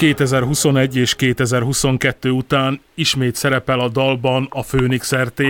2021 és 2022 után ismét szerepel a dalban a Főnix RT.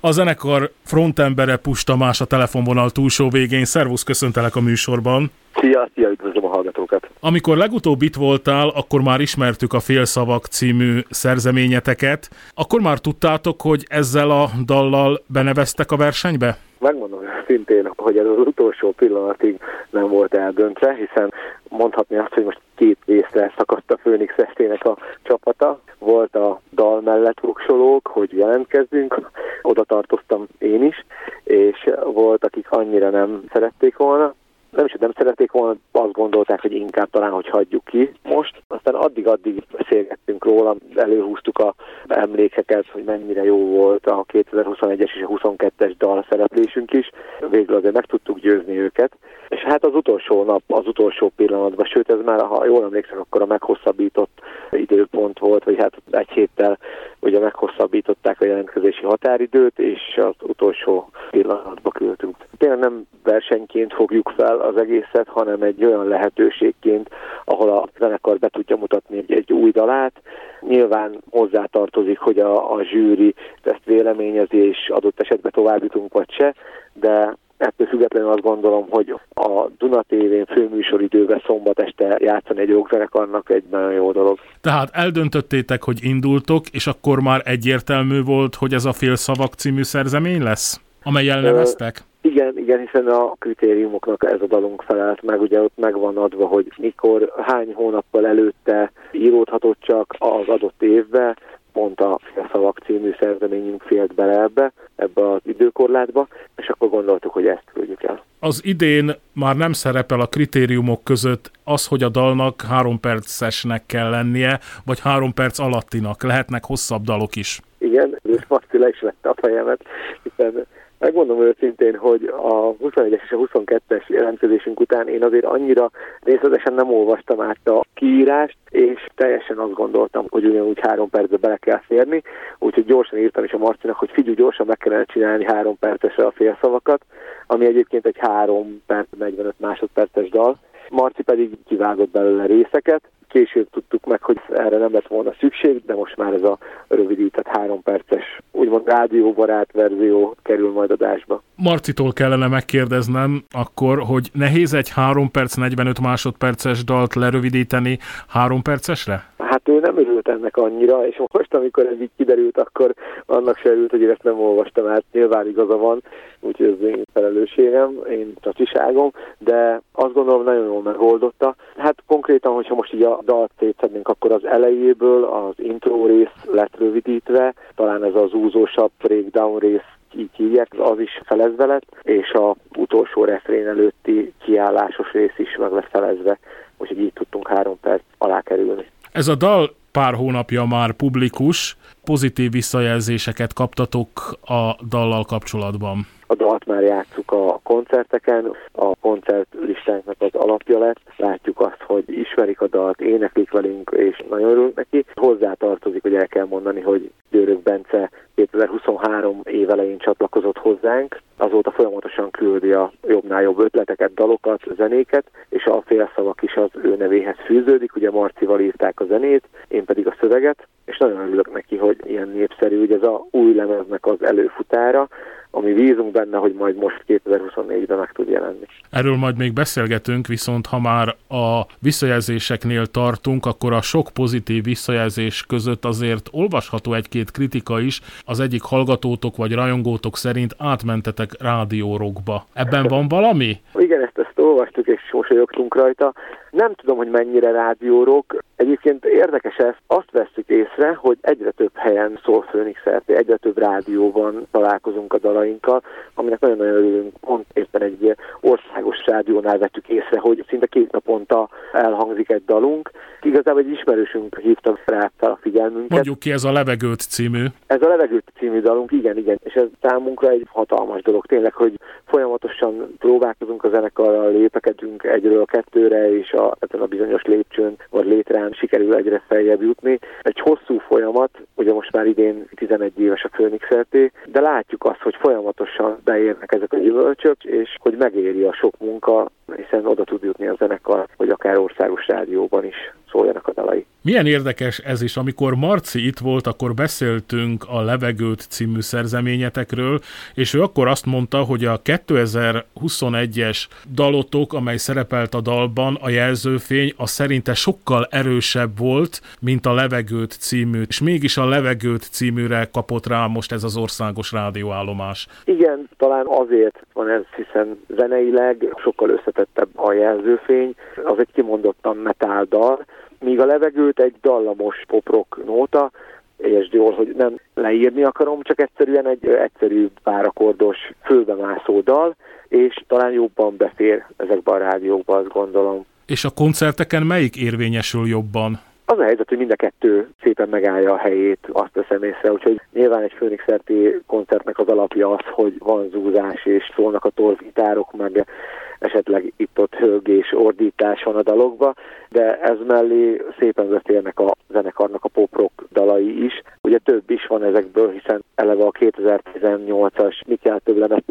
A zenekar frontembere Pustamás a telefonvonal túlsó végén. Szervusz, köszöntelek a műsorban. Szia, szia, üdvözlöm a hallgatókat. Amikor legutóbb itt voltál, akkor már ismertük a Félszavak című szerzeményeteket. Akkor már tudtátok, hogy ezzel a dallal beneveztek a versenybe? Megmondom szintén, hogy ez az utolsó pillanatig nem volt eldöntve, hiszen mondhatni azt, hogy most két részre szakadt a Főnix estének a csapata. Volt a dal mellett voksolók, hogy jelentkezzünk, oda tartoztam én is, és volt, akik annyira nem szerették volna, nem is, hogy nem szerették volna, azt gondolták, hogy inkább talán, hogy hagyjuk ki most. Aztán addig-addig beszélgettünk róla, előhúztuk a emlékeket, hogy mennyire jó volt a 2021-es és a 22-es dal szereplésünk is. Végül azért meg tudtuk győzni őket. És hát az utolsó nap, az utolsó pillanatban, sőt ez már, ha jól emlékszem, akkor a meghosszabbított időpont volt, vagy hát egy héttel ugye meghosszabbították a jelentkezési határidőt, és az utolsó pillanatba küldtünk. Tényleg nem versenyként fogjuk fel az egészet, hanem egy olyan lehetőségként, ahol a zenekar be tudja mutatni egy, egy új dalát. Nyilván hozzátartozik, hogy a, a zsűri ezt véleményezi, és adott esetben továbbítunk vagy se, de Ettől függetlenül azt gondolom, hogy a Duna tévén főműsoridőben szombat este játszani egy jogzenekarnak egy nagyon jó dolog. Tehát eldöntöttétek, hogy indultok, és akkor már egyértelmű volt, hogy ez a Félszavak című szerzemény lesz, amely elneveztek? Igen, igen, hiszen a kritériumoknak ez a dalunk felelt meg, ugye ott meg van adva, hogy mikor, hány hónappal előtte íródhatott csak az adott évbe, pont a Szavak című szerzeményünk félt bele ebbe, ebbe az időkorlátba, és akkor gondoltuk, hogy ezt küldjük el. Az idén már nem szerepel a kritériumok között az, hogy a dalnak három percesnek kell lennie, vagy három perc alattinak. Lehetnek hosszabb dalok is. Igen, és Marci le is vette a fejemet, hiszen Megmondom őszintén, hogy a 21-es és a 22-es jelentkezésünk után én azért annyira részletesen nem olvastam át a kiírást, és teljesen azt gondoltam, hogy ugyanúgy három percbe bele kell férni, úgyhogy gyorsan írtam is a Marcinak, hogy figyelj, gyorsan meg kellene csinálni három percesre a félszavakat, ami egyébként egy három perc, 45 másodperces dal. Marci pedig kivágott belőle részeket, később tudtuk meg, hogy erre nem lett volna szükség, de most már ez a rövidített három perces, úgymond rádióbarát verzió kerül majd adásba. Marcitól kellene megkérdeznem akkor, hogy nehéz egy 3 perc 45 másodperces dalt lerövidíteni 3 percesre? Ő nem örült ennek annyira, és most, amikor ez így kiderült, akkor annak se örült, hogy én ezt nem olvastam át. Nyilván igaza van, úgyhogy ez én felelősségem, én csacsiságom, de azt gondolom nagyon jól megoldotta. Hát konkrétan, hogyha most így a dalt szétszednénk, akkor az elejéből az intro rész lett rövidítve, talán ez az úzósabb breakdown rész így hívják, az is felezve lett, és a utolsó refrén előtti kiállásos rész is meg lett felezve, úgyhogy így tudtunk három perc alá kerülni. Ez a dal pár hónapja már publikus, pozitív visszajelzéseket kaptatok a dallal kapcsolatban. A dalt már játszuk a koncerteken, a koncertlistánknak az alapja lett. Látjuk azt, hogy ismerik a dalt, éneklik velünk, és nagyon örülünk neki. Hozzá tartozik, hogy el kell mondani, hogy Győrök Bence 2023 év elején csatlakozott hozzánk, azóta folyamatosan küldi a jobbnál jobb ötleteket, dalokat, zenéket, és a félszavak is az ő nevéhez fűződik, ugye Marcival írták a zenét, én pedig a szöveget, és nagyon örülök neki, hogy ilyen népszerű, hogy ez a új lemeznek az előfutára, ami vízunk benne, hogy majd most 2024-ben meg tud jelenni. Erről majd még beszélgetünk, viszont ha már a visszajelzéseknél tartunk, akkor a sok pozitív visszajelzés között azért olvasható egy-két kritika is. Az egyik hallgatótok vagy rajongótok szerint átmentetek rádiórokba. Ebben van valami? Igen, ezt, ezt olvastuk és mosolyogtunk rajta. Nem tudom, hogy mennyire rádiórok. Egyébként érdekes ez, azt veszük észre, hogy egyre több helyen szól Főnix egyre több rádióban találkozunk a dalainkkal, aminek nagyon-nagyon örülünk. Pont éppen egy országos rádiónál vettük észre, hogy szinte két naponta elhangzik egy dalunk. Igazából egy ismerősünk hívta rá fel a figyelmünket. Mondjuk ki, ez a Levegőt című. Ez a Levegőt című dalunk, igen, igen. És ez számunkra egy hatalmas dolog tényleg, hogy folyamatosan próbálkozunk a zenekarral, lépekedünk egyről a kettőre, és a, ezen a bizonyos lépcsőn vagy létrán sikerül egyre feljebb jutni. Egy hosszú folyamat, ugye most már idén 11 éves a Főnix de látjuk azt, hogy folyamatosan beérnek ezek a gyümölcsök, és hogy megéri a sok munka, hiszen oda tud jutni a zenekar, hogy akár országos rádióban is szóljanak a dalai. Milyen érdekes ez is, amikor Marci itt volt, akkor beszéltünk a Levegőt című szerzeményetekről, és ő akkor azt mondta, hogy a 2021-es dalotok, amely szerepelt a dalban, a jelzőfény, a szerinte sokkal erősebb volt, mint a Levegőt című, és mégis a Levegőt címűre kapott rá most ez az országos rádióállomás. Igen, talán azért van ez, hiszen zeneileg sokkal összetettebb a jelzőfény, az egy kimondottan metal dal, míg a levegőt egy dallamos poprok nóta, és jól, hogy nem leírni akarom, csak egyszerűen egy egyszerű párakordos fölbemászó dal, és talán jobban befér ezekbe a rádiókba, azt gondolom. És a koncerteken melyik érvényesül jobban? Az a helyzet, hogy mind a kettő szépen megállja a helyét, azt teszem észre, úgyhogy nyilván egy Főnix-szerti koncertnek az alapja az, hogy van zúzás és szólnak a torzgitárok, meg esetleg itt-ott hölgés, ordítás van a dalokba, de ez mellé szépen összeérnek a zenekarnak a pop-rock dalai is. Ugye több is van ezekből, hiszen eleve a 2018-as Mi kell több lemez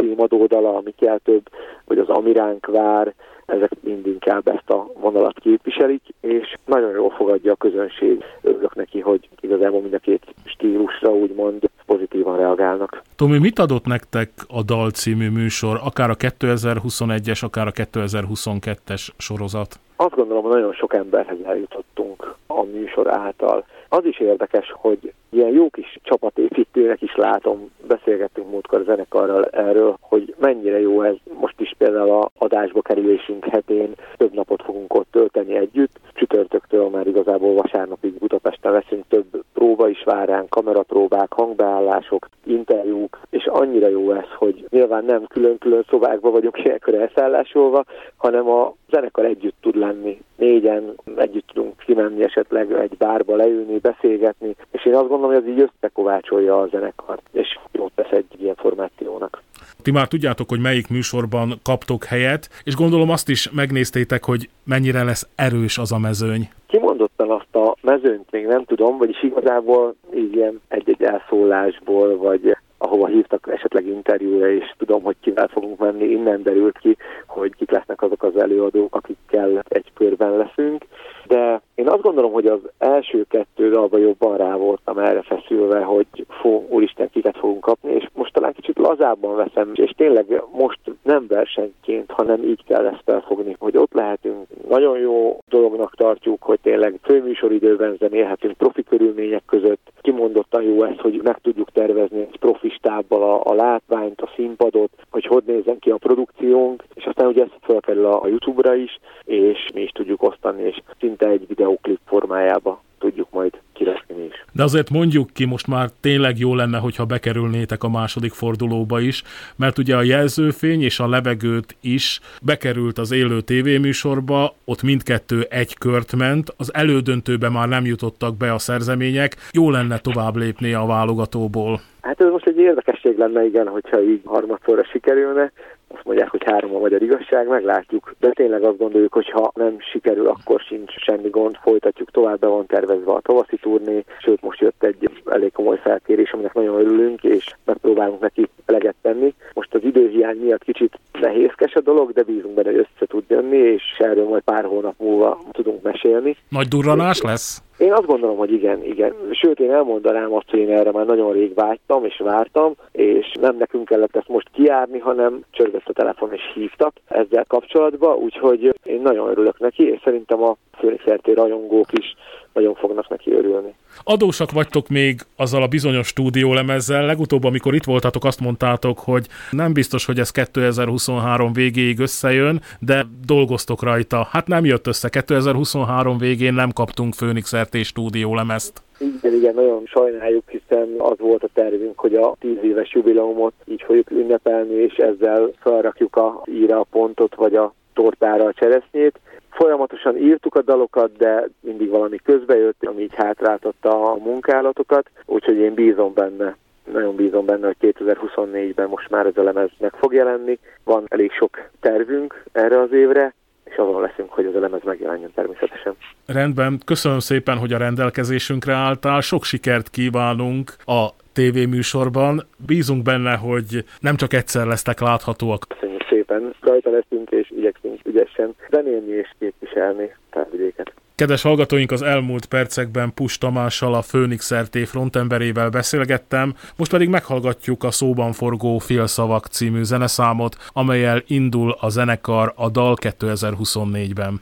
dala, a Mi kell több, vagy az Amiránk vár, ezek mind inkább ezt a vonalat képviselik, és nagyon jól fogadja a közönség. Örülök neki, hogy igazából mind a két stílusra úgymond pozitívan reagálnak. Tomi, mit adott nektek a Dal című műsor, akár a 2021-es, akár a 2022-es sorozat? Azt gondolom, hogy nagyon sok emberhez eljutottunk a műsor által. Az is érdekes, hogy ilyen jó kis csapatépítőnek is látom, beszélgettünk múltkor a zenekarral erről, hogy mennyire jó ez. Most is például a adásba kerülésünk hetén több napot fogunk ott tölteni együtt. Csütörtöktől már igazából vasárnapig Budapesten leszünk, több próba is vár ránk, kamerapróbák, hangbeállások, interjúk, és annyira jó ez, hogy nyilván nem külön-külön szobákba vagyunk ilyenkor elszállásolva, hanem a zenekar együtt tud lenni. Négyen együtt tudunk kimenni esetleg egy bárba leülni, beszélgetni, és én azt gondolom, hogy ez így összekovácsolja a zenekart, és jót tesz egy ilyen formációnak. Ti már tudjátok, hogy melyik műsorban kaptok helyet, és gondolom azt is megnéztétek, hogy mennyire lesz erős az a mezőny. Kimondottan azt a mezőnyt még nem tudom, vagyis igazából így ilyen egy-egy elszólásból, vagy ahova hívtak esetleg interjúra, és tudom, hogy kivel fogunk menni, innen derült ki, hogy kik lesznek azok az előadók, akikkel egy körben leszünk. De én azt gondolom, hogy az első kettő dalba jobban rá voltam erre feszülve, hogy fó, úristen, kiket fogunk kapni, és most talán kicsit lazábban veszem, és tényleg most nem versenyként, hanem így kell ezt felfogni, hogy ott lehetünk. Nagyon jó dolognak tartjuk, hogy tényleg főműsoridőben zenélhetünk profi körülmények között. Kimondottan jó ez, hogy meg tudjuk tervezni egy profi stábbal a, a látványt, a színpadot, hogy hogy nézzen ki a produkciónk, és aztán ugye ez felkerül a, a YouTube-ra is, és mi is tudjuk osztani, és szinte egy videoklip formájába tudjuk majd kirakni is. De azért mondjuk ki, most már tényleg jó lenne, hogyha bekerülnétek a második fordulóba is, mert ugye a jelzőfény és a levegőt is bekerült az élő tévéműsorba, ott mindkettő egy kört ment, az elődöntőbe már nem jutottak be a szerzemények, jó lenne tovább lépni a válogatóból. Hát ez most egy érdekesség lenne, igen, hogyha így harmadszorra sikerülne azt mondják, hogy három a magyar igazság, meglátjuk. De tényleg azt gondoljuk, hogy ha nem sikerül, akkor sincs semmi gond, folytatjuk tovább, be van tervezve a tavaszi turné, sőt most jött egy elég komoly felkérés, aminek nagyon örülünk, és megpróbálunk neki eleget tenni. Most az időhiány miatt kicsit nehézkes a dolog, de bízunk benne, hogy össze tud jönni, és erről majd pár hónap múlva tudunk mesélni. Nagy durranás lesz? Én azt gondolom, hogy igen, igen. Sőt, én elmondanám azt, hogy én erre már nagyon rég vágytam és vártam, és nem nekünk kellett ezt most kiárni, hanem csörgött a telefon és hívtak ezzel kapcsolatban, úgyhogy én nagyon örülök neki, és szerintem a főnixerté rajongók is nagyon fognak neki örülni. Adósak vagytok még azzal a bizonyos stúdiólemezzel. Legutóbb, amikor itt voltatok, azt mondtátok, hogy nem biztos, hogy ez 2023 végéig összejön, de dolgoztok rajta. Hát nem jött össze. 2023 végén nem kaptunk Főnix RT stúdiólemezt. Igen, igen, nagyon sajnáljuk, hiszen az volt a tervünk, hogy a tíz éves jubileumot így fogjuk ünnepelni, és ezzel felrakjuk a íra a pontot, vagy a tortára a cseresznyét folyamatosan írtuk a dalokat, de mindig valami közbejött, ami így hátráltatta a munkálatokat, úgyhogy én bízom benne, nagyon bízom benne, hogy 2024-ben most már ez a lemez meg fog jelenni. Van elég sok tervünk erre az évre, és azon leszünk, hogy ez a lemez megjelenjen természetesen. Rendben, köszönöm szépen, hogy a rendelkezésünkre álltál, sok sikert kívánunk a tévéműsorban. Bízunk benne, hogy nem csak egyszer lesztek láthatóak. Köszönjük szépen, rajta leszünk és igyekszünk ügyesen zenélni és képviselni felvidéket. Kedves hallgatóink, az elmúlt percekben Pus Tamással, a Főnix RT frontemberével beszélgettem, most pedig meghallgatjuk a szóban forgó Félszavak című zeneszámot, amelyel indul a zenekar a Dal 2024-ben.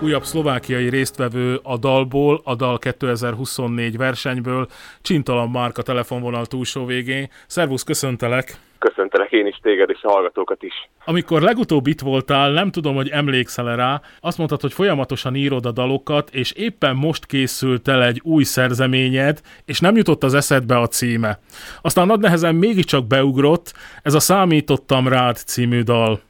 Újabb szlovákiai résztvevő a dalból, a Dal 2024 versenyből, Csintalan Márka telefonvonal túlsó végén. Szervusz, köszöntelek! Köszöntelek én is téged és a hallgatókat is. Amikor legutóbb itt voltál, nem tudom, hogy emlékszel rá, azt mondtad, hogy folyamatosan írod a dalokat, és éppen most készült el egy új szerzeményed, és nem jutott az eszedbe a címe. Aztán nagy nehezen mégiscsak beugrott, ez a Számítottam rád című dal.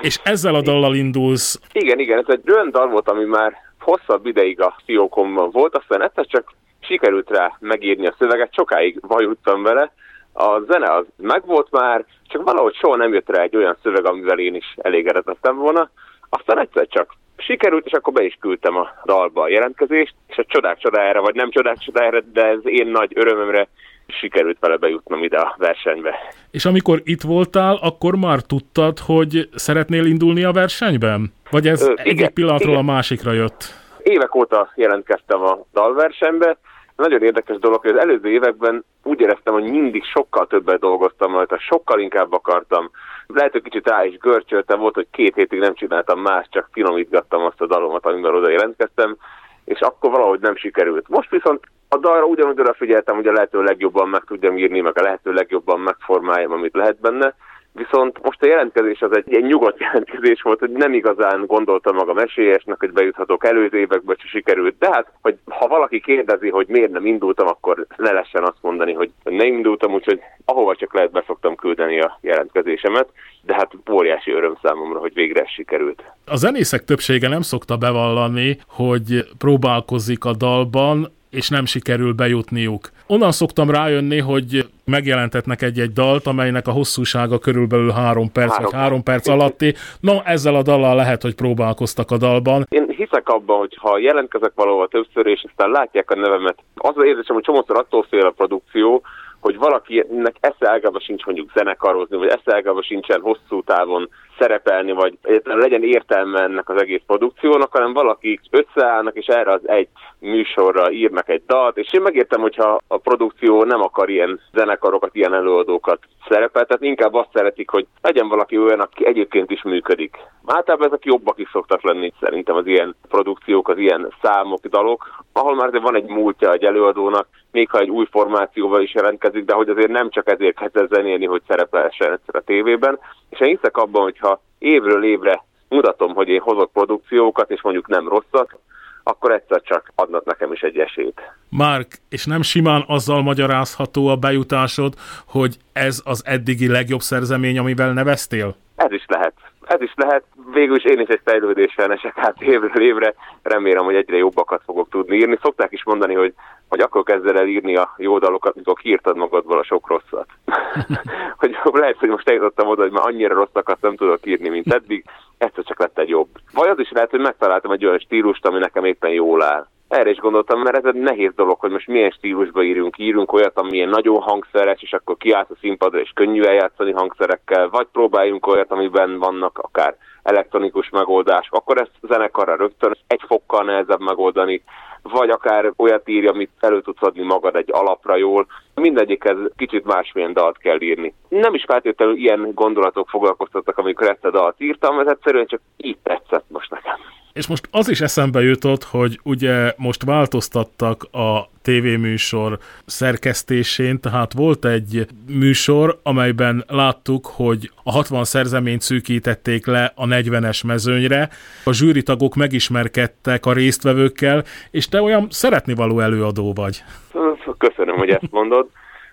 És ezzel a dallal indulsz. Igen, igen, ez egy olyan dal volt, ami már hosszabb ideig a fiókomban volt, aztán egyszer csak sikerült rá megírni a szöveget, sokáig vajuttam vele, a zene az megvolt már, csak valahogy soha nem jött rá egy olyan szöveg, amivel én is elégedett lettem volna. Aztán egyszer csak sikerült, és akkor be is küldtem a dalba a jelentkezést, és a csodák csodájára, vagy nem csodák csodájára, de ez én nagy örömömre sikerült vele bejutnom ide a versenybe. És amikor itt voltál, akkor már tudtad, hogy szeretnél indulni a versenyben? Vagy ez Ö, igen, egyik pillanatról igen. a másikra jött? Évek óta jelentkeztem a dalversenybe, nagyon érdekes dolog, hogy az előző években úgy éreztem, hogy mindig sokkal többet dolgoztam rajta, sokkal inkább akartam. Lehet, hogy kicsit rá is görcsöltem, volt, hogy két hétig nem csináltam más, csak finomítgattam azt a dalomat, amivel oda jelentkeztem, és akkor valahogy nem sikerült. Most viszont a dalra ugyanúgy odafigyeltem, hogy a lehető legjobban meg tudjam írni, meg a lehető legjobban megformáljam, amit lehet benne, Viszont most a jelentkezés az egy ilyen nyugodt jelentkezés volt, hogy nem igazán gondoltam magam esélyesnek, hogy bejuthatok előző évekbe, csak sikerült. De hát, hogy ha valaki kérdezi, hogy miért nem indultam, akkor ne lessen azt mondani, hogy nem indultam, úgyhogy ahova csak lehet be szoktam küldeni a jelentkezésemet, de hát óriási öröm számomra, hogy végre ez sikerült. A zenészek többsége nem szokta bevallani, hogy próbálkozik a dalban, és nem sikerül bejutniuk. Onnan szoktam rájönni, hogy megjelentetnek egy-egy dalt, amelynek a hosszúsága körülbelül három perc, három. vagy három perc alatti. No, ezzel a dallal lehet, hogy próbálkoztak a dalban. Én hiszek abban, hogy ha jelentkezek valahol többször, és aztán látják a nevemet, az az érzésem, hogy csomószor attól fél a produkció, hogy valakinek esze ágában sincs mondjuk zenekarozni, vagy esze ágában sincsen hosszú távon szerepelni, vagy legyen értelme ennek az egész produkciónak, hanem valaki összeállnak, és erre az egy műsorra írnak egy dalt, és én megértem, hogyha a produkció nem akar ilyen zenekarokat, ilyen előadókat szerepeltetni, inkább azt szeretik, hogy legyen valaki olyan, aki egyébként is működik. Általában ezek jobbak is szoktak lenni szerintem az ilyen produkciók, az ilyen számok, dalok, ahol már van egy múltja egy előadónak, még ha egy új formációval is jelentkezik, de hogy azért nem csak ezért kezd zenélni, hogy szerepelhessen egyszer a tévében. És én hiszek abban, hogyha évről évre mutatom, hogy én hozok produkciókat, és mondjuk nem rosszat, akkor egyszer csak adnak nekem is egy esélyt. Márk, és nem simán azzal magyarázható a bejutásod, hogy ez az eddigi legjobb szerzemény, amivel neveztél? Ez is lehet. Ez is lehet. Végül is én is egy fejlődéssel esek át évről évre. Remélem, hogy egyre jobbakat fogok tudni írni. Szokták is mondani, hogy, hogy akkor kezded el írni a jó dalokat, mikor kiírtad magadból a sok rosszat. hogy lehet, hogy most eljutottam oda, hogy már annyira rosszakat nem tudok írni, mint eddig. Egyszer csak lett egy jobb. Vagy az is lehet, hogy megtaláltam egy olyan stílust, ami nekem éppen jól áll. Erre is gondoltam, mert ez egy nehéz dolog, hogy most milyen stílusba írunk. Írunk olyat, amilyen nagyon hangszeres, és akkor kiállt a színpadra, és könnyű eljátszani hangszerekkel, vagy próbáljunk olyat, amiben vannak akár elektronikus megoldások, akkor ezt zenekarra rögtön egy fokkal nehezebb megoldani, vagy akár olyat írja, amit elő tudsz adni magad egy alapra jól. Mindegyikhez kicsit másmilyen dalt kell írni. Nem is feltétlenül ilyen gondolatok foglalkoztattak, amikor ezt a dalt írtam, ez egyszerűen csak így tetszett most nekem. És most az is eszembe jutott, hogy ugye most változtattak a tévéműsor szerkesztésén, tehát volt egy műsor, amelyben láttuk, hogy a 60 szerzeményt szűkítették le a 40-es mezőnyre, a zsűritagok megismerkedtek a résztvevőkkel, és te olyan szeretnivaló előadó vagy. Köszönöm, hogy ezt mondod.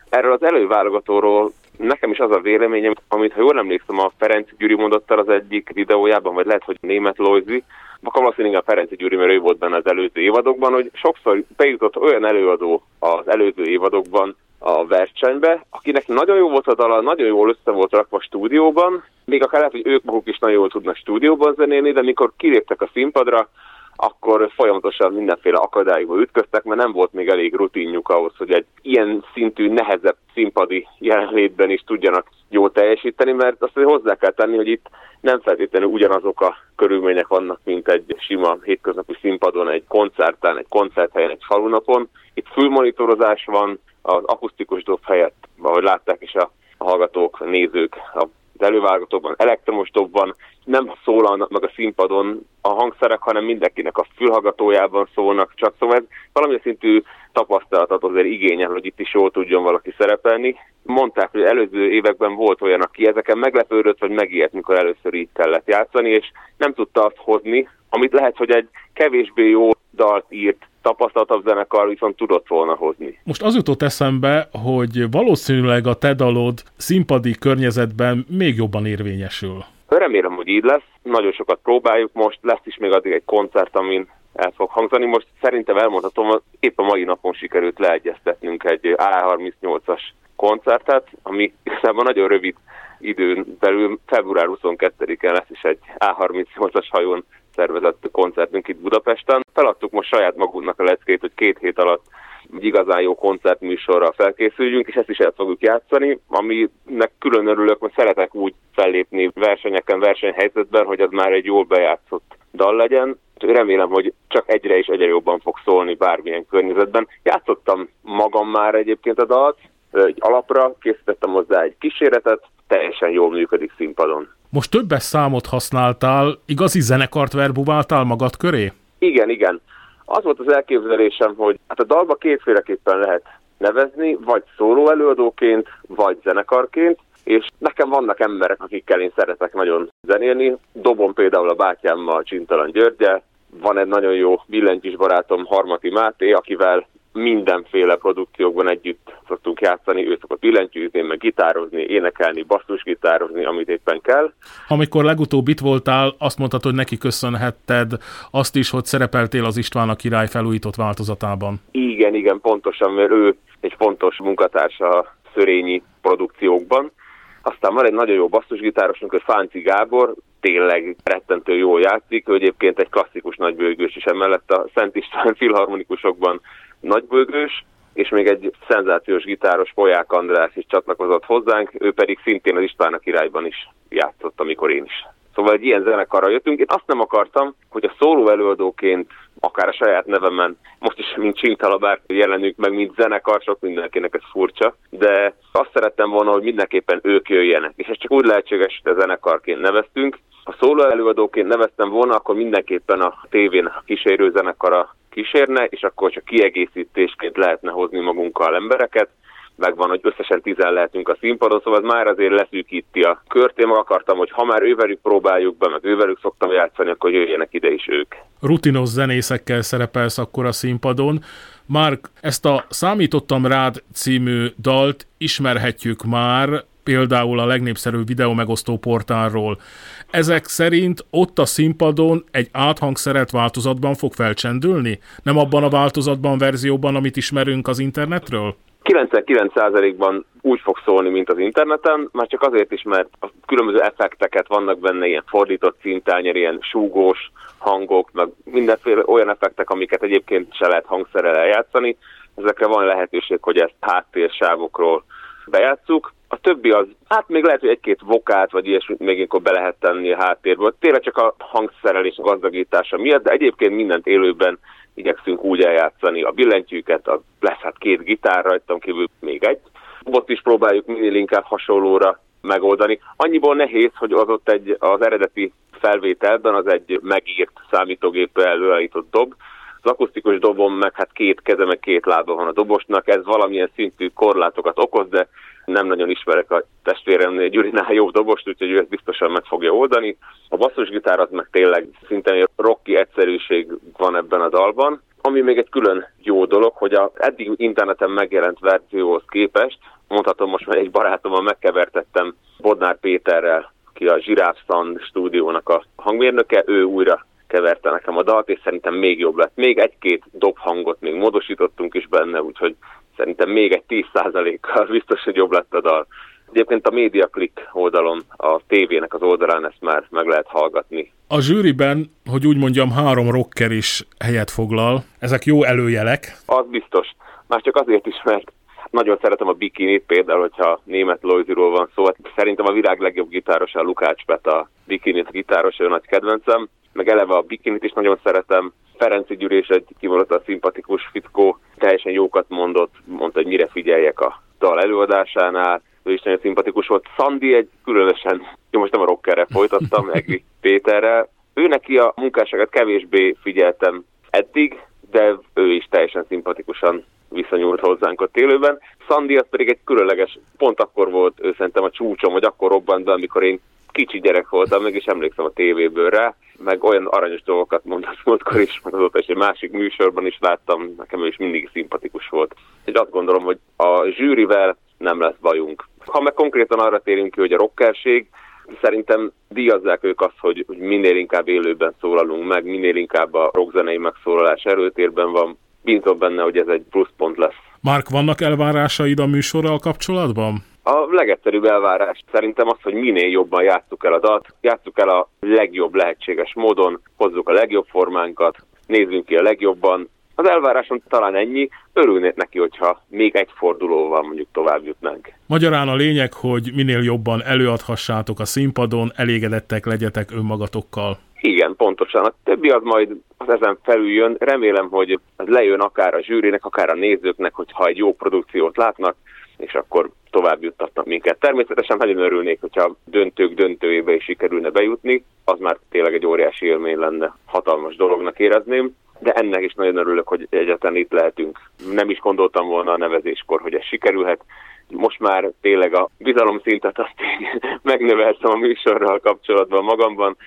Erről az előválogatóról nekem is az a véleményem, amit ha jól emlékszem a Ferenc Gyuri mondott el az egyik videójában, vagy lehet, hogy német Lojzi, akkor valószínűleg a Ferenc Gyuri, mert ő volt benne az előző évadokban, hogy sokszor bejutott olyan előadó az előző évadokban a versenybe, akinek nagyon jó volt a dala, nagyon jól össze volt rakva stúdióban, még akár lehet, hogy ők maguk is nagyon jól tudnak stúdióban zenélni, de mikor kiléptek a színpadra, akkor folyamatosan mindenféle akadályba ütköztek, mert nem volt még elég rutinjuk ahhoz, hogy egy ilyen szintű, nehezebb színpadi jelenlétben is tudjanak jól teljesíteni, mert azt hozzá kell tenni, hogy itt nem feltétlenül ugyanazok a körülmények vannak, mint egy sima hétköznapi színpadon, egy koncerten, egy koncerthelyen, egy falunapon. Itt fülmonitorozás van, az akusztikus dob helyett, ahogy látták is a hallgatók, nézők, a elővágatókban, elektromos dobban, nem szólalnak meg a színpadon a hangszerek, hanem mindenkinek a fülhallgatójában szólnak, csak szóval ez valamilyen szintű tapasztalatot azért igényel, hogy itt is jól tudjon valaki szerepelni. Mondták, hogy előző években volt olyan, aki ezeken meglepődött, vagy megijedt, mikor először így kellett játszani, és nem tudta azt hozni, amit lehet, hogy egy kevésbé jó dalt írt tapasztaltabb zenekar viszont tudott volna hozni. Most az jutott eszembe, hogy valószínűleg a te dalod színpadi környezetben még jobban érvényesül. Remélem, hogy így lesz. Nagyon sokat próbáljuk most. Lesz is még addig egy koncert, amin el fog hangzani. Most szerintem elmondhatom, épp a mai napon sikerült leegyeztetnünk egy A38-as koncertet, ami igazából nagyon rövid időn belül február 22-en lesz is egy A38-as hajón szervezett koncertünk itt Budapesten. Feladtuk most saját magunknak a leckét, hogy két hét alatt egy igazán jó koncertműsorra felkészüljünk, és ezt is el fogjuk játszani, aminek külön örülök, mert szeretek úgy fellépni versenyeken, versenyhelyzetben, hogy az már egy jól bejátszott dal legyen. Remélem, hogy csak egyre és egyre jobban fog szólni bármilyen környezetben. Játszottam magam már egyébként a dalt, egy alapra, készítettem hozzá egy kíséretet, teljesen jól működik színpadon. Most többes számot használtál, igazi zenekart verbuváltál magad köré? Igen, igen. Az volt az elképzelésem, hogy hát a dalba kétféleképpen lehet nevezni, vagy szóló előadóként, vagy zenekarként, és nekem vannak emberek, akikkel én szeretek nagyon zenélni. Dobom például a bátyámmal, Csintalan Györgyel, van egy nagyon jó billentyűs barátom, Harmati Máté, akivel mindenféle produkciókban együtt szoktunk játszani, ő szokott billentyűzni, meg gitározni, énekelni, basszusgitározni, amit éppen kell. Amikor legutóbb itt voltál, azt mondtad, hogy neki köszönhetted azt is, hogy szerepeltél az István a király felújított változatában. Igen, igen, pontosan, mert ő egy fontos munkatársa a szörényi produkciókban. Aztán van egy nagyon jó basszusgitárosunk, hogy Fánci Gábor, tényleg rettentő jól játszik, ő egyébként egy klasszikus nagybőgős is emellett a Szent István filharmonikusokban nagybőgős, és még egy szenzációs gitáros Polyák András is csatlakozott hozzánk, ő pedig szintén az István a királyban is játszott, amikor én is. Szóval egy ilyen zenekarra jöttünk. Én azt nem akartam, hogy a szóló előadóként, akár a saját nevemen, most is mint Csintalabár jelenünk meg, mint zenekar, sok mindenkinek ez furcsa, de azt szerettem volna, hogy mindenképpen ők jöjjenek. És ez csak úgy lehetséges, hogy a zenekarként neveztünk. Ha szóló előadóként neveztem volna, akkor mindenképpen a tévén a kísérő zenekara kísérne, és akkor csak kiegészítésként lehetne hozni magunkkal embereket, megvan, hogy összesen tizen lehetünk a színpadon, szóval ez már azért leszűkíti a kört. Én akartam, hogy ha már ővelük próbáljuk be, meg ővelük szoktam játszani, akkor jöjjenek ide is ők. Rutinos zenészekkel szerepelsz akkor a színpadon. Mark, ezt a Számítottam rád című dalt ismerhetjük már, például a legnépszerűbb videó megosztó portálról. Ezek szerint ott a színpadon egy áthangszeret változatban fog felcsendülni? Nem abban a változatban, verzióban, amit ismerünk az internetről? 99%-ban úgy fog szólni, mint az interneten, már csak azért is, mert a különböző effekteket vannak benne, ilyen fordított szintányér, ilyen súgós hangok, meg mindenféle olyan effektek, amiket egyébként se lehet hangszerrel eljátszani. Ezekre van lehetőség, hogy ezt háttérsávokról bejátszuk. A többi az, hát még lehet, hogy egy-két vokát, vagy ilyesmit még inkább be lehet tenni a háttérből. Tényleg csak a hangszerelés gazdagítása miatt, de egyébként mindent élőben igyekszünk úgy eljátszani a billentyűket, a, lesz hát két gitár rajtam kívül még egy. Ott is próbáljuk minél inkább hasonlóra megoldani. Annyiból nehéz, hogy az ott egy, az eredeti felvételben az egy megírt számítógépre előállított dob, az akusztikus dobom meg hát két keze, meg két lába van a dobosnak, ez valamilyen szintű korlátokat okoz, de nem nagyon ismerek a testvéremnél Gyurinál jó dobost, úgyhogy ő ezt biztosan meg fogja oldani. A basszusgitár az meg tényleg szinte egy rocky egyszerűség van ebben a dalban. Ami még egy külön jó dolog, hogy az eddig interneten megjelent verzióhoz képest, mondhatom most már egy barátommal megkevertettem Bodnár Péterrel, ki a Sound stúdiónak a hangmérnöke, ő újra keverte nekem a dalt, és szerintem még jobb lett. Még egy-két dobhangot még módosítottunk is benne, úgyhogy szerintem még egy 10%-kal biztos, hogy jobb lett a dal. Egyébként a MediaClick oldalon, a tévének az oldalán ezt már meg lehet hallgatni. A zsűriben, hogy úgy mondjam, három rocker is helyet foglal. Ezek jó előjelek. Az biztos. Már csak azért is, mert nagyon szeretem a bikinit, például, hogyha német Loiziról van szó. Hát szerintem a világ legjobb gitárosa a Lukács Peta, bikinit gitáros, ő nagy kedvencem. Meg eleve a bikinit is nagyon szeretem. Ferenci Gyuri egy kimondottan szimpatikus fickó, teljesen jókat mondott, mondta, hogy mire figyeljek a dal előadásánál ő is nagyon szimpatikus volt. Szandi egy különösen, jó most nem a rockerre folytattam, Egri Péterrel. Ő neki a munkásságot kevésbé figyeltem eddig, de ő is teljesen szimpatikusan viszonyult hozzánk ott élőben. Szandi az pedig egy különleges, pont akkor volt ő szerintem a csúcsom, vagy akkor robbant be, amikor én kicsi gyerek voltam, meg is emlékszem a tévéből rá, meg olyan aranyos dolgokat mondott múltkor is, meg azóta is egy másik műsorban is láttam, nekem ő is mindig szimpatikus volt. És azt gondolom, hogy a zsűrivel nem lesz bajunk. Ha meg konkrétan arra térünk ki, hogy a rockerség, szerintem díjazzák ők azt, hogy, hogy minél inkább élőben szólalunk meg, minél inkább a rockzenei megszólalás erőtérben van. Bízom benne, hogy ez egy pluszpont lesz. Márk, vannak elvárásaid a műsorral kapcsolatban? A legegyszerűbb elvárás szerintem az, hogy minél jobban játsszuk el a dalt, játsszuk el a legjobb lehetséges módon, hozzuk a legjobb formánkat, nézzünk ki a legjobban, az elvárásom talán ennyi, örülnék neki, hogyha még egy fordulóval mondjuk tovább jutnánk. Magyarán a lényeg, hogy minél jobban előadhassátok a színpadon, elégedettek legyetek önmagatokkal. Igen, pontosan. A többi az majd az ezen felül jön. Remélem, hogy ez lejön akár a zsűrinek, akár a nézőknek, hogyha egy jó produkciót látnak, és akkor tovább juttatnak minket. Természetesen nagyon örülnék, hogyha döntők döntőjébe is sikerülne bejutni, az már tényleg egy óriási élmény lenne, hatalmas dolognak érezném de ennek is nagyon örülök, hogy egyetlen itt lehetünk. Nem is gondoltam volna a nevezéskor, hogy ez sikerülhet. Most már tényleg a bizalomszintet azt megnöveltem a műsorral kapcsolatban magamban,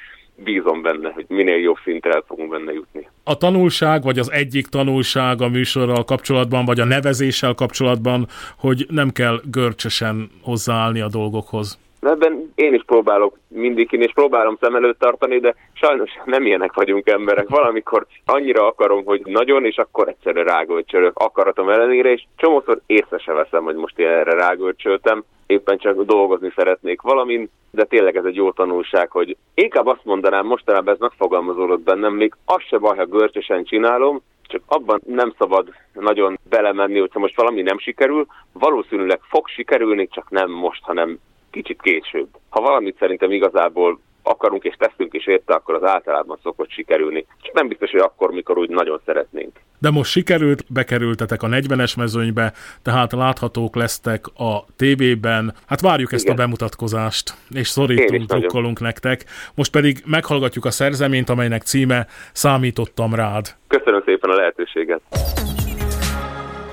bízom benne, hogy minél jobb szintre el fogunk benne jutni. A tanulság, vagy az egyik tanulság a műsorral kapcsolatban, vagy a nevezéssel kapcsolatban, hogy nem kell görcsösen hozzáállni a dolgokhoz. Ebben én is próbálok mindig én és próbálom szem előtt tartani, de sajnos nem ilyenek vagyunk emberek. Valamikor annyira akarom, hogy nagyon, és akkor egyszerre rágölcsölök akaratom ellenére, és csomószor észre se veszem, hogy most én erre rágölcsöltem. Éppen csak dolgozni szeretnék valamin, de tényleg ez egy jó tanulság, hogy inkább azt mondanám, mostanában ez megfogalmazódott bennem, még az se baj, ha görcsösen csinálom, csak abban nem szabad nagyon belemenni, hogyha most valami nem sikerül, valószínűleg fog sikerülni, csak nem most, hanem kicsit később. Ha valamit szerintem igazából akarunk és teszünk is érte, akkor az általában szokott sikerülni. Csak nem biztos, hogy akkor, mikor úgy nagyon szeretnénk. De most sikerült, bekerültetek a 40-es mezőnybe, tehát láthatók lesztek a tévében. Hát várjuk ezt Igen. a bemutatkozást, és szorítunk, drukkolunk nektek. Most pedig meghallgatjuk a szerzeményt, amelynek címe Számítottam rád. Köszönöm szépen a lehetőséget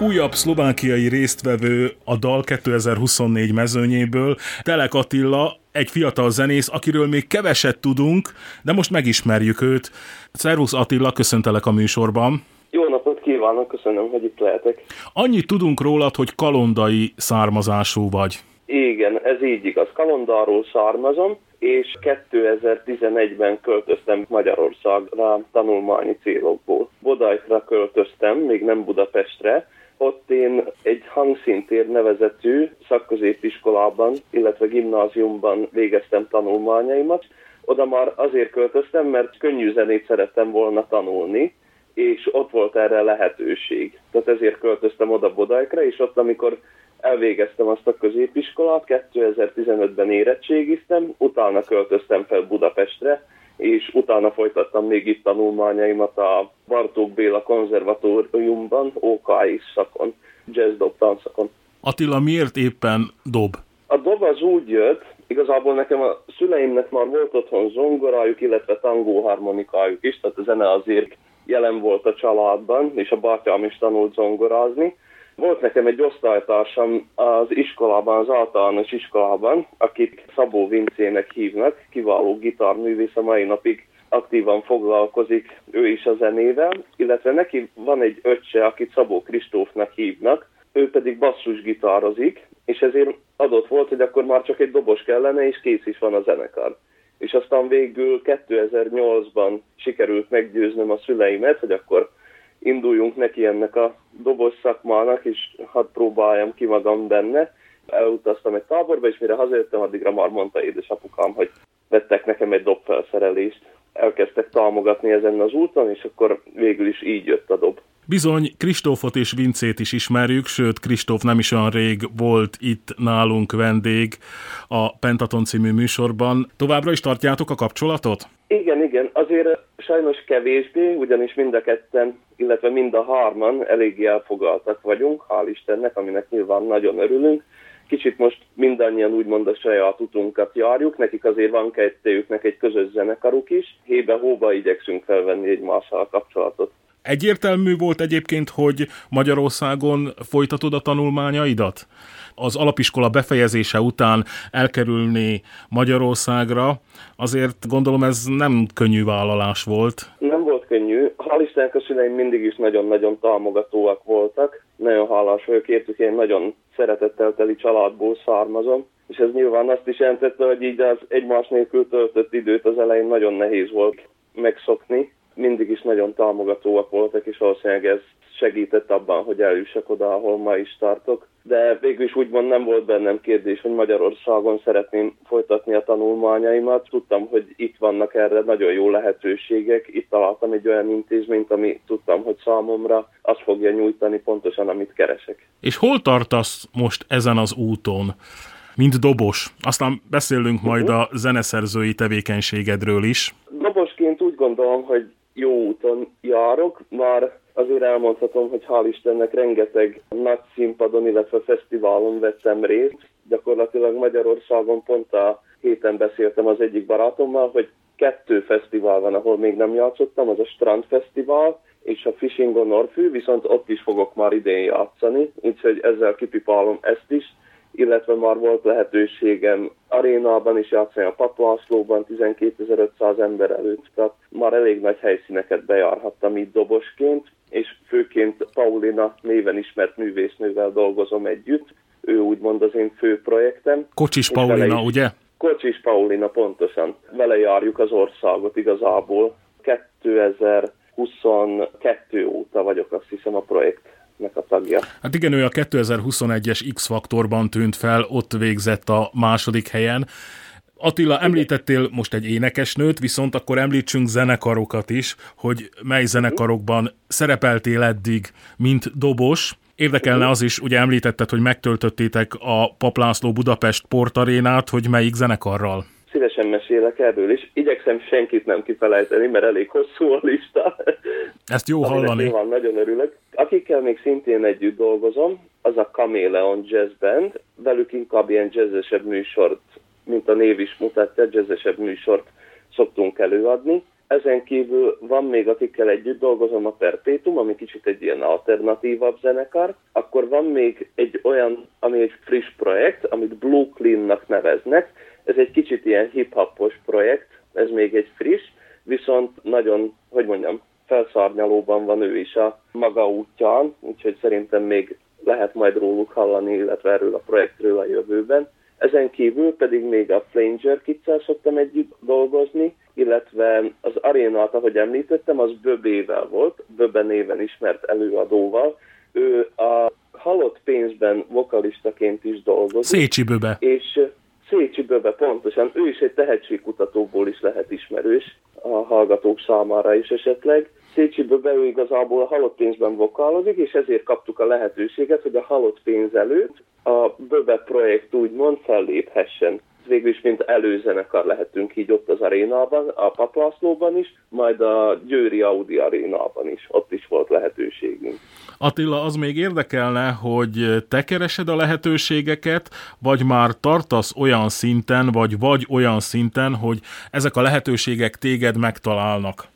újabb szlovákiai résztvevő a Dal 2024 mezőnyéből, Telek Attila, egy fiatal zenész, akiről még keveset tudunk, de most megismerjük őt. Szervusz Attila, köszöntelek a műsorban. Jó napot kívánok, köszönöm, hogy itt lehetek. Annyit tudunk rólad, hogy kalondai származású vagy. Igen, ez így igaz. Kalondáról származom, és 2011-ben költöztem Magyarországra tanulmányi célokból. Bodajtra költöztem, még nem Budapestre, ott én egy hangszintér nevezetű szakközépiskolában, illetve gimnáziumban végeztem tanulmányaimat. Oda már azért költöztem, mert könnyű zenét szerettem volna tanulni, és ott volt erre lehetőség. Tehát ezért költöztem oda Bodajkra, és ott, amikor elvégeztem azt a középiskolát, 2015-ben érettségiztem, utána költöztem fel Budapestre, és utána folytattam még itt tanulmányaimat a Bartók Béla konzervatóriumban, OKI szakon, jazz dob tanszakon. Attila, miért éppen dob? A dob az úgy jött, igazából nekem a szüleimnek már volt otthon zongorájuk, illetve tangó harmonikájuk is, tehát a zene azért jelen volt a családban, és a bátyám is tanult zongorázni, volt nekem egy osztálytársam az iskolában, az általános iskolában, akit Szabó Vincének hívnak, kiváló gitárművész, a mai napig aktívan foglalkozik ő is a zenével, illetve neki van egy öccse, akit Szabó Kristófnak hívnak, ő pedig basszusgitározik, és ezért adott volt, hogy akkor már csak egy dobos kellene, és kész is van a zenekar. És aztán végül 2008-ban sikerült meggyőznöm a szüleimet, hogy akkor induljunk neki ennek a dobos szakmának, és hadd próbáljam ki magam benne, elutaztam egy táborba, és mire hazajöttem, addigra már mondta édesapukám, hogy vettek nekem egy dobfelszerelést. Elkezdtek támogatni ezen az úton, és akkor végül is így jött a dob. Bizony, Kristófot és Vincét is ismerjük, sőt, Kristóf nem is olyan rég volt itt nálunk vendég a Pentaton című műsorban. Továbbra is tartjátok a kapcsolatot? Igen, igen, azért sajnos kevésbé, ugyanis mind a ketten, illetve mind a hárman eléggé elfogaltak vagyunk, hál' Istennek, aminek nyilván nagyon örülünk. Kicsit most mindannyian úgymond a saját utunkat járjuk, nekik azért van kettőjüknek egy közös zenekaruk is, hébe-hóba igyekszünk felvenni egymással kapcsolatot. Egyértelmű volt egyébként, hogy Magyarországon folytatod a tanulmányaidat? Az alapiskola befejezése után elkerülni Magyarországra, azért gondolom ez nem könnyű vállalás volt. Nem. Hál' Istennek a szüleim mindig is nagyon-nagyon támogatóak voltak. Nagyon hálás vagyok értük, én nagyon szeretettel teli családból származom és ez nyilván azt is jelentette, hogy így az egymás nélkül töltött időt az elején nagyon nehéz volt megszokni, mindig is nagyon támogatóak voltak, és valószínűleg ez segített abban, hogy eljussak oda, ahol ma is tartok. De végül is úgymond nem volt bennem kérdés, hogy Magyarországon szeretném folytatni a tanulmányaimat. Tudtam, hogy itt vannak erre nagyon jó lehetőségek. Itt találtam egy olyan intézményt, ami tudtam, hogy számomra azt fogja nyújtani pontosan, amit keresek. És hol tartasz most ezen az úton? mint dobos. Aztán beszélünk majd a zeneszerzői tevékenységedről is. Dobosként úgy gondolom, hogy jó úton járok, már azért elmondhatom, hogy hál' Istennek rengeteg nagy színpadon, illetve fesztiválon vettem részt. Gyakorlatilag Magyarországon pont a héten beszéltem az egyik barátommal, hogy kettő fesztivál van, ahol még nem játszottam, az a Strand Fesztivál, és a Fishing on Orfű, viszont ott is fogok már idén játszani, úgyhogy ezzel kipipálom ezt is, illetve már volt lehetőségem arénában is játszani, a Paplászlóban 12.500 ember előtt, tehát már elég nagy helyszíneket bejárhattam itt dobosként, és főként Paulina néven ismert művésznővel dolgozom együtt, ő úgymond az én fő projektem. Kocsis Paulina, is, ugye? Kocsis Paulina, pontosan. Vele járjuk az országot igazából. 2022 óta vagyok azt hiszem a projekt a tagja. Hát igen, ő a 2021-es X-faktorban tűnt fel, ott végzett a második helyen. Attila, említettél most egy énekesnőt, viszont akkor említsünk zenekarokat is, hogy mely zenekarokban szerepeltél eddig, mint dobos. Érdekelne az is, ugye említetted, hogy megtöltöttétek a Paplászló Budapest portarénát, hogy melyik zenekarral? Szívesen mesélek erről is. Igyekszem senkit nem kifelejteni, mert elég hosszú a lista. Ezt jó hallani. Van, nagyon örülök. Akikkel még szintén együtt dolgozom, az a Chameleon Jazz Band. Velük inkább ilyen jazzesebb műsort, mint a név is mutatja, jazzesebb műsort szoktunk előadni. Ezen kívül van még, akikkel együtt dolgozom a Perpetuum, ami kicsit egy ilyen alternatívabb zenekar. Akkor van még egy olyan, ami egy friss projekt, amit Blue Clean-nak neveznek. Ez egy kicsit ilyen hip-hopos projekt, ez még egy friss, viszont nagyon, hogy mondjam, felszárnyalóban van ő is a maga útján, úgyhogy szerintem még lehet majd róluk hallani, illetve erről a projektről a jövőben. Ezen kívül pedig még a Flanger Kidszel szoktam együtt dolgozni, illetve az arénát, ahogy említettem, az Böbével volt, Böbe néven ismert előadóval. Ő a halott pénzben vokalistaként is dolgozik. Szécsi Böbe. És Szécsi Böbe pontosan, ő is egy tehetségkutatóból is lehet ismerős a hallgatók számára is esetleg. Szécsi Böbe ő igazából a halott pénzben vokálozik, és ezért kaptuk a lehetőséget, hogy a halott pénz előtt a Böbe projekt úgymond felléphessen végül is mint előzenekar lehetünk így ott az arénában, a Paplászlóban is, majd a Győri Audi arénában is, ott is volt lehetőségünk. Attila, az még érdekelne, hogy te keresed a lehetőségeket, vagy már tartasz olyan szinten, vagy vagy olyan szinten, hogy ezek a lehetőségek téged megtalálnak?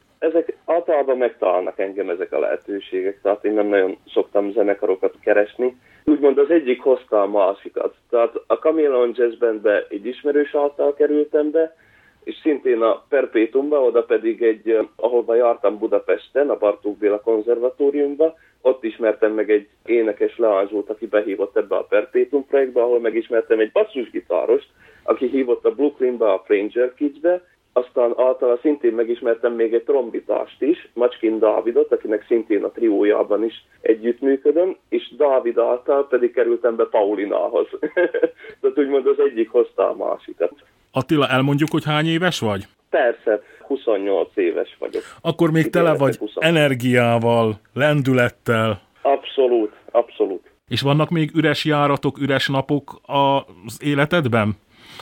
Általában megtalálnak engem ezek a lehetőségek, tehát én nem nagyon szoktam zenekarokat keresni, úgymond az egyik hozta a másikat. Tehát a Chameleon Jazz Bandbe egy ismerős által kerültem be, és szintén a Perpétumba, oda pedig egy, ahova jártam Budapesten, a Bartók Béla konzervatóriumba, ott ismertem meg egy énekes leányzót, aki behívott ebbe a Perpétum projektbe, ahol megismertem egy basszusgitárost, aki hívott a Brooklynba, a Franger Kidsbe, aztán általa szintén megismertem még egy trombitást is, Macskin Dávidot, akinek szintén a triójában is együttműködöm, és Dávid által pedig kerültem be Paulinához. Tehát úgymond az egyik hozta a másikat. Attila, elmondjuk, hogy hány éves vagy? Persze, 28 éves vagyok. Akkor még tele vagy 20. energiával, lendülettel. Abszolút, abszolút. És vannak még üres járatok, üres napok az életedben?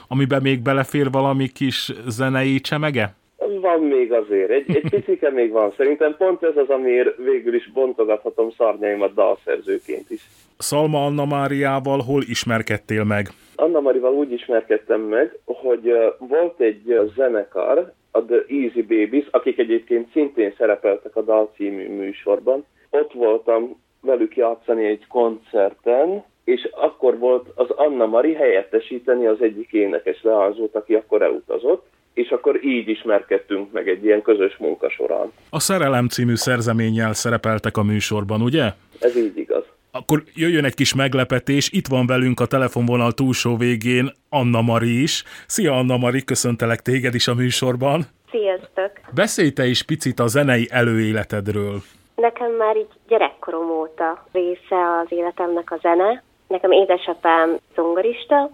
Amiben még belefér valami kis zenei csemege? Van még azért, egy, egy picike még van. Szerintem pont ez az, amiért végül is bontogathatom szarnyaimat dalszerzőként is. Szalma Anna Máriával hol ismerkedtél meg? Anna Marival úgy ismerkedtem meg, hogy volt egy zenekar, a The Easy Babies, akik egyébként szintén szerepeltek a Dal című műsorban. Ott voltam velük játszani egy koncerten, és akkor volt az Anna Mari helyettesíteni az egyik énekes leányzót, aki akkor elutazott, és akkor így ismerkedtünk meg egy ilyen közös munka során. A Szerelem című szerzeménnyel szerepeltek a műsorban, ugye? Ez így igaz. Akkor jöjjön egy kis meglepetés, itt van velünk a telefonvonal túlsó végén Anna Mari is. Szia Anna Mari, köszöntelek téged is a műsorban. Sziasztok! Beszélj te is picit a zenei előéletedről. Nekem már így gyerekkorom óta része az életemnek a zene. Nekem édesapám zongorista,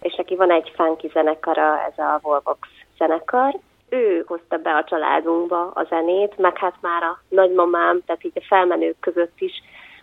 és neki van egy funky zenekara, ez a Volvox zenekar. Ő hozta be a családunkba a zenét, meg hát már a nagymamám, tehát így a felmenők között is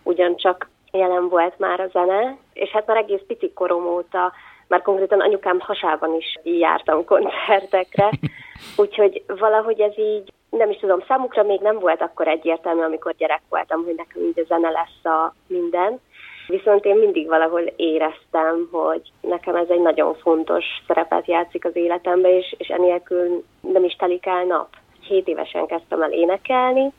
ugyancsak jelen volt már a zene, és hát már egész pici korom óta, már konkrétan anyukám hasában is jártam koncertekre, úgyhogy valahogy ez így, nem is tudom, számukra még nem volt akkor egyértelmű, amikor gyerek voltam, hogy nekem így a zene lesz a minden, Viszont én mindig valahol éreztem, hogy nekem ez egy nagyon fontos szerepet játszik az életemben, és, és enélkül nem is telik el nap. Hét évesen kezdtem el énekelni,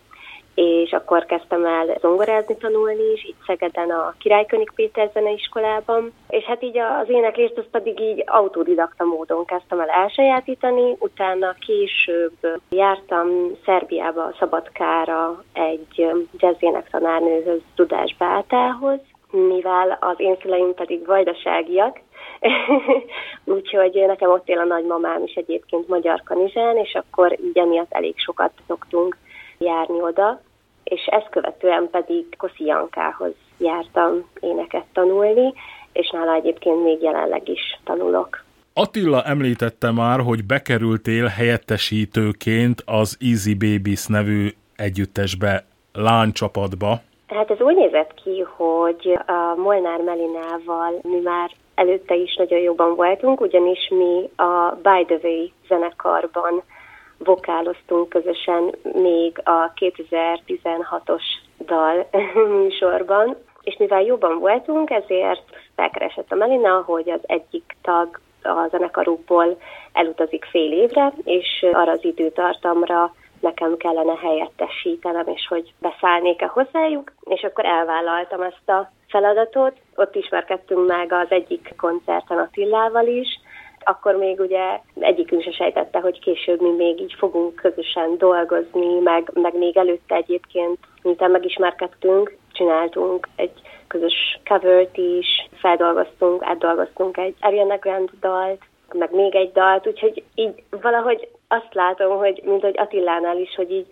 és akkor kezdtem el zongorázni tanulni is, itt Szegeden a Királykönig Péter zeneiskolában, és hát így az éneklést az pedig így autodidakta módon kezdtem el elsajátítani, utána később jártam Szerbiába, Szabadkára egy jazzének tanárnőhöz, Tudás Bátához, mivel az én szüleim pedig vajdaságiak, úgyhogy nekem ott él a nagymamám is egyébként Magyar Kanizsán, és akkor így emiatt elég sokat szoktunk járni oda, és ezt követően pedig Koszi Jankához jártam éneket tanulni, és nála egyébként még jelenleg is tanulok. Attila említette már, hogy bekerültél helyettesítőként az Easy Babies nevű együttesbe, lánycsapatba. Tehát ez úgy nézett ki, hogy a Molnár Melinával mi már előtte is nagyon jobban voltunk, ugyanis mi a By the Way zenekarban vokáloztunk közösen még a 2016-os dal műsorban, és mivel jobban voltunk, ezért felkeresett a Melina, hogy az egyik tag a zenekarukból elutazik fél évre, és arra az időtartamra nekem kellene helyettesítenem, és hogy beszállnék-e hozzájuk, és akkor elvállaltam ezt a feladatot. Ott ismerkedtünk meg az egyik koncerten Attillával is, akkor még ugye egyikünk se sejtette, hogy később mi még így fogunk közösen dolgozni, meg, meg még előtte egyébként, miután megismerkedtünk, csináltunk egy közös covert is, feldolgoztunk, átdolgoztunk egy Ariana Grande dalt, meg még egy dalt, úgyhogy így valahogy azt látom, hogy mint hogy Attilánál is, hogy így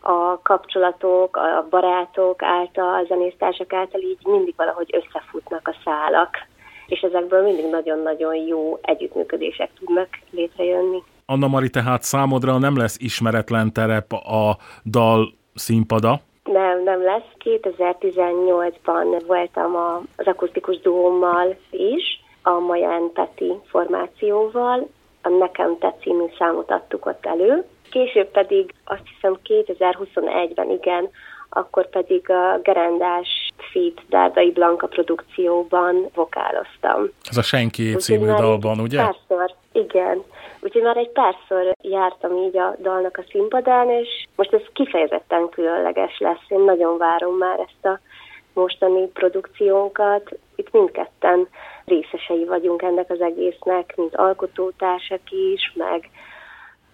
a kapcsolatok, a barátok által, a zenésztársak által így mindig valahogy összefutnak a szálak, és ezekből mindig nagyon-nagyon jó együttműködések tudnak létrejönni. Anna Mari, tehát számodra nem lesz ismeretlen terep a dal színpada? Nem, nem lesz. 2018-ban voltam az akusztikus duómmal is, a Maján Peti formációval, a Nekem Te című számot adtuk ott elő. Később pedig azt hiszem 2021-ben igen, akkor pedig a Gerendás Feed Dárdai Blanka produkcióban vokáloztam. Ez a Senki című dalban, ugye? Párszor, igen. Úgyhogy már egy párszor jártam így a dalnak a színpadán, és most ez kifejezetten különleges lesz. Én nagyon várom már ezt a mostani produkciónkat. Itt mindketten részesei vagyunk ennek az egésznek, mint alkotótársak is, meg,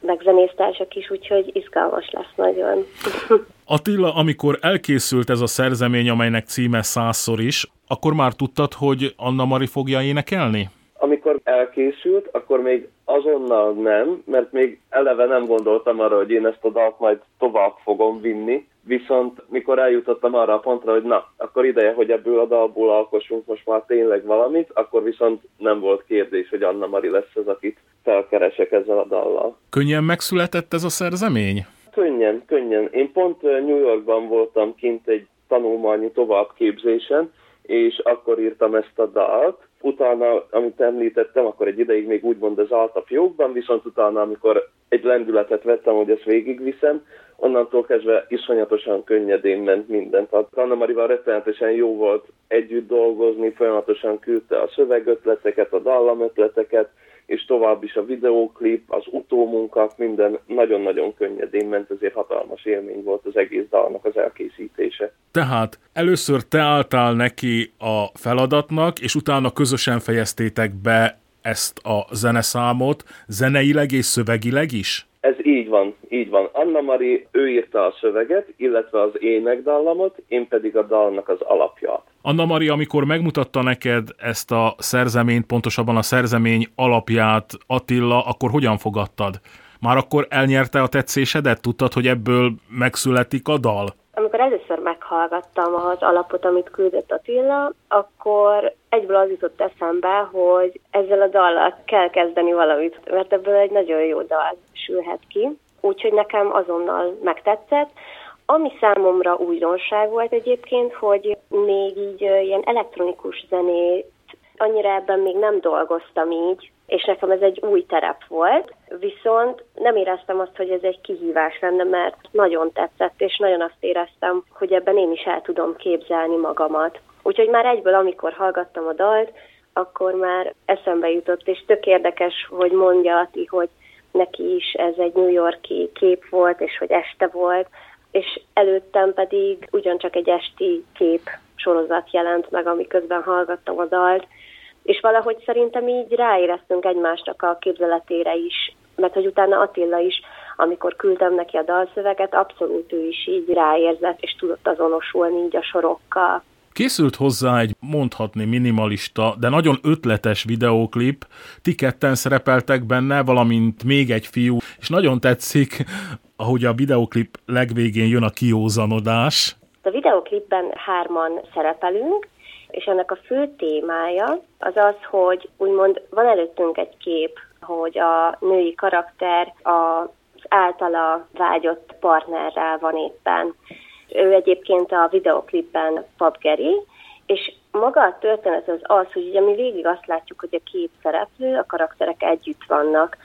meg zenésztársak is, úgyhogy izgalmas lesz nagyon. Attila, amikor elkészült ez a szerzemény, amelynek címe százszor is, akkor már tudtad, hogy Anna Mari fogja énekelni? Amikor elkészült, akkor még azonnal nem, mert még eleve nem gondoltam arra, hogy én ezt a dalt majd tovább fogom vinni, viszont mikor eljutottam arra a pontra, hogy na, akkor ideje, hogy ebből a dalból alkossunk most már tényleg valamit, akkor viszont nem volt kérdés, hogy Anna Mari lesz az, akit felkeresek ezzel a dallal. Könnyen megszületett ez a szerzemény? Könnyen, könnyen. Én pont New Yorkban voltam kint egy tanulmányi továbbképzésen, és akkor írtam ezt a dalt. Utána, amit említettem, akkor egy ideig még úgymond az állt a fiókban, viszont utána, amikor egy lendületet vettem, hogy ezt végigviszem, onnantól kezdve iszonyatosan könnyedén ment minden. Tehát Anna Marival rettenetesen jó volt együtt dolgozni, folyamatosan küldte a szövegötleteket, a dallamötleteket, és tovább is a videóklip, az utómunkák, minden nagyon-nagyon könnyedén ment, ezért hatalmas élmény volt az egész dalnak az elkészítése. Tehát először te álltál neki a feladatnak, és utána közösen fejeztétek be ezt a zeneszámot, zeneileg és szövegileg is? Ez így van, így van. Anna Mari, ő írta a szöveget, illetve az énekdallamot, én pedig a dalnak az alapját. Anna Mari, amikor megmutatta neked ezt a szerzeményt, pontosabban a szerzemény alapját Attila, akkor hogyan fogadtad? Már akkor elnyerte a tetszésedet? Tudtad, hogy ebből megszületik a dal? Amikor először meghallgattam az alapot, amit küldött Attila, akkor egyből az jutott eszembe, hogy ezzel a dallal kell kezdeni valamit, mert ebből egy nagyon jó dal sülhet ki. Úgyhogy nekem azonnal megtetszett. Ami számomra újdonság volt egyébként, hogy még így ilyen elektronikus zenét annyira ebben még nem dolgoztam így, és nekem ez egy új terep volt, viszont nem éreztem azt, hogy ez egy kihívás lenne, mert nagyon tetszett, és nagyon azt éreztem, hogy ebben én is el tudom képzelni magamat. Úgyhogy már egyből, amikor hallgattam a dalt, akkor már eszembe jutott, és tök érdekes, hogy mondja Ati, hogy neki is ez egy New Yorki kép volt, és hogy este volt, és előttem pedig ugyancsak egy esti kép sorozat jelent meg, amiközben hallgattam a dalt, és valahogy szerintem így ráéreztünk egymásnak a képzeletére is, mert hogy utána Attila is, amikor küldtem neki a dalszöveget, abszolút ő is így ráérzett, és tudott azonosulni így a sorokkal. Készült hozzá egy mondhatni minimalista, de nagyon ötletes videóklip, ti ketten szerepeltek benne, valamint még egy fiú, és nagyon tetszik, ahogy a videóklip legvégén jön a kiózanodás. A videóklipben hárman szerepelünk, és ennek a fő témája az az, hogy úgymond van előttünk egy kép, hogy a női karakter az általa vágyott partnerrel van éppen. Ő egyébként a videoklipben Papgeri, és maga a történet az az, hogy ugye mi végig azt látjuk, hogy a két szereplő, a karakterek együtt vannak.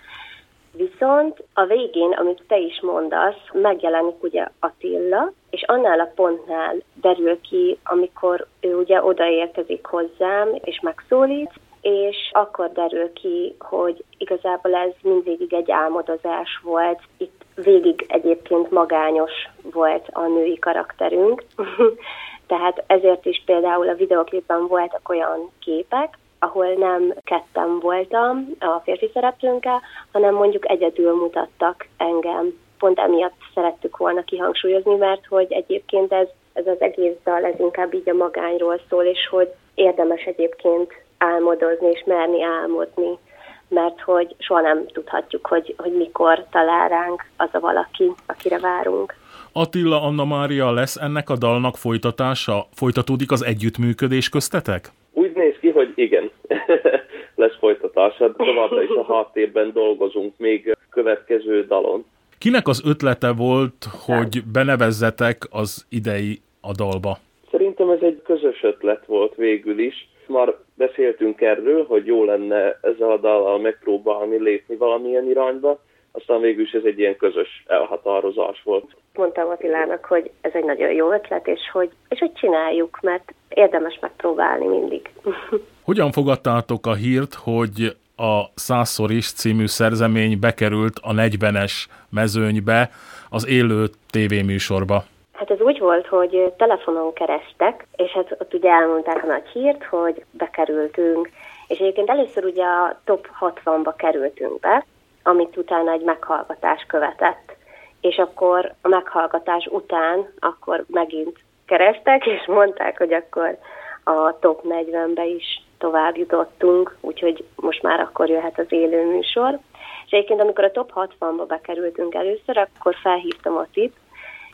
Viszont a végén, amit te is mondasz, megjelenik ugye Attila, és annál a pontnál derül ki, amikor ő ugye odaérkezik hozzám, és megszólít, és akkor derül ki, hogy igazából ez mindvégig egy álmodozás volt. Itt végig egyébként magányos volt a női karakterünk, tehát ezért is például a videoklipben voltak olyan képek, ahol nem ketten voltam a férfi szereplőnkkel, hanem mondjuk egyedül mutattak engem. Pont emiatt szerettük volna kihangsúlyozni, mert hogy egyébként ez, ez az egész dal, ez inkább így a magányról szól, és hogy érdemes egyébként álmodozni és merni álmodni, mert hogy soha nem tudhatjuk, hogy, hogy mikor talál ránk az a valaki, akire várunk. Attila Anna Mária lesz ennek a dalnak folytatása? Folytatódik az együttműködés köztetek? Úgy néz ki, hogy igen, lesz folytatása. Továbbra is a háttérben dolgozunk még következő dalon. Kinek az ötlete volt, hogy benevezzetek az idei a dalba? Szerintem ez egy közös ötlet volt végül is. Már beszéltünk erről, hogy jó lenne ezzel a dallal megpróbálni lépni valamilyen irányba, aztán végül is ez egy ilyen közös elhatározás volt. Mondtam Attilának, hogy ez egy nagyon jó ötlet, és hogy, és hogy csináljuk, mert érdemes megpróbálni mindig. Hogyan fogadtátok a hírt, hogy a Százszor is című szerzemény bekerült a 40-es mezőnybe, az élő tévéműsorba? Hát ez úgy volt, hogy telefonon kerestek, és hát ott ugye elmondták a nagy hírt, hogy bekerültünk, és egyébként először ugye a top 60-ba kerültünk be, amit utána egy meghallgatás követett. És akkor a meghallgatás után akkor megint kerestek, és mondták, hogy akkor a top 40-be is tovább jutottunk, úgyhogy most már akkor jöhet az élő műsor. És egyébként, amikor a top 60-ba bekerültünk először, akkor felhívtam a tip,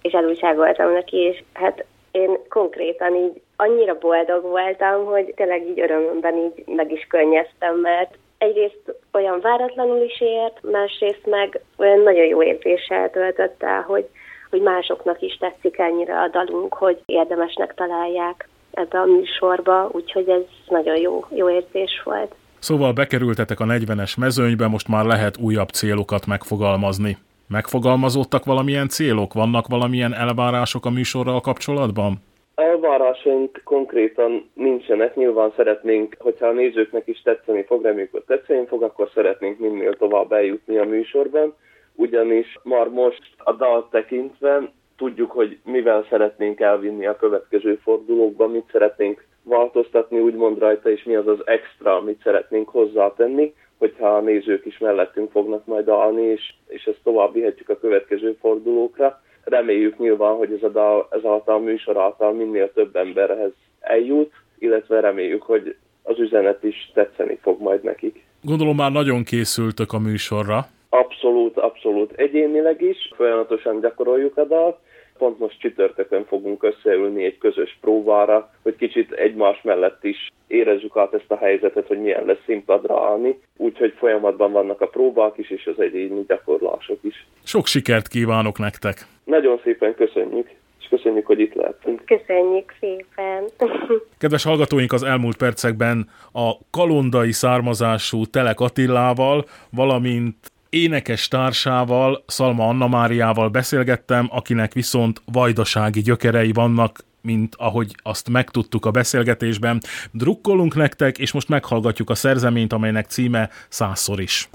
és elújságoltam neki, és hát én konkrétan így annyira boldog voltam, hogy tényleg így örömömben így meg is könnyeztem, mert egyrészt olyan váratlanul is ért, másrészt meg olyan nagyon jó érzéssel töltött el, hogy, hogy másoknak is tetszik ennyire a dalunk, hogy érdemesnek találják ebbe a műsorba, úgyhogy ez nagyon jó, jó érzés volt. Szóval bekerültetek a 40-es mezőnybe, most már lehet újabb célokat megfogalmazni. Megfogalmazódtak valamilyen célok? Vannak valamilyen elvárások a műsorral kapcsolatban? Elvárásaink konkrétan nincsenek, nyilván szeretnénk, hogyha a nézőknek is tetszeni fog, reméljük, hogy tetszeni fog, akkor szeretnénk minél tovább eljutni a műsorban, ugyanis már most a dal tekintve tudjuk, hogy mivel szeretnénk elvinni a következő fordulókban, mit szeretnénk változtatni, úgymond rajta, és mi az az extra, amit szeretnénk hozzátenni, hogyha a nézők is mellettünk fognak majd alni, és, és ezt tovább vihetjük a következő fordulókra. Reméljük nyilván, hogy ez, a dal, ez által a műsor által minél több emberhez eljut, illetve reméljük, hogy az üzenet is tetszeni fog majd nekik. Gondolom már nagyon készültök a műsorra. Abszolút, abszolút. Egyénileg is folyamatosan gyakoroljuk a dalt, pont most csütörtökön fogunk összeülni egy közös próbára, hogy kicsit egymás mellett is érezzük át ezt a helyzetet, hogy milyen lesz színpadra állni. Úgyhogy folyamatban vannak a próbák is, és az egyéni gyakorlások is. Sok sikert kívánok nektek! Nagyon szépen köszönjük! és köszönjük, hogy itt lehetünk. Köszönjük szépen! Kedves hallgatóink, az elmúlt percekben a kalondai származású Telek Attillával, valamint énekes társával, Szalma Anna Máriával beszélgettem, akinek viszont vajdasági gyökerei vannak, mint ahogy azt megtudtuk a beszélgetésben. Drukkolunk nektek, és most meghallgatjuk a szerzeményt, amelynek címe Százszor is.